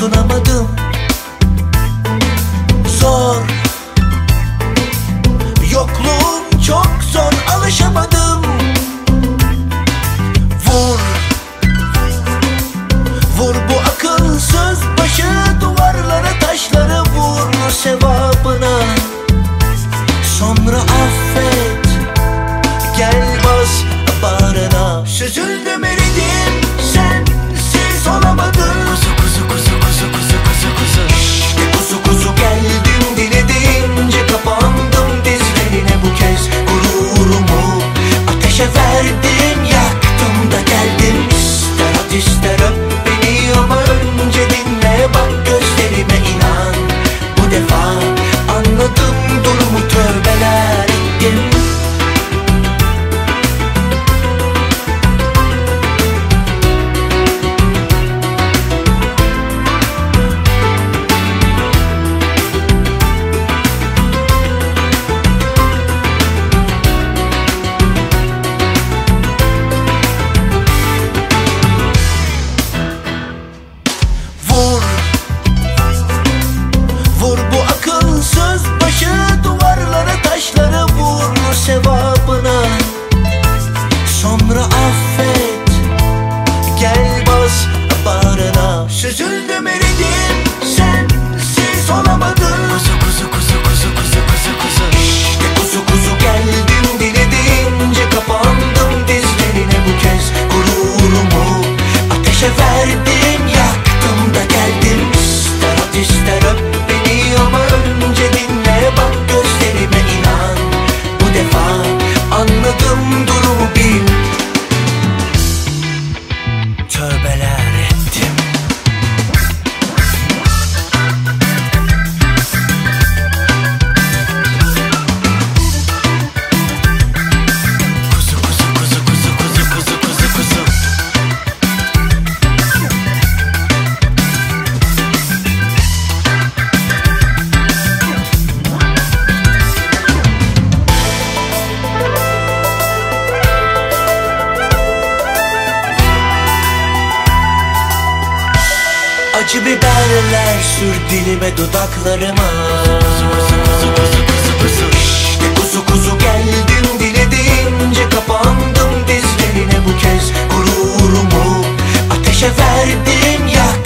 tutunamadım. por. Acı biberler sür dilime dudaklarıma. İşte kuzu kuzu geldim dile deyince kapandım dizlerine bu kez Gururumu. Ateşe verdim yak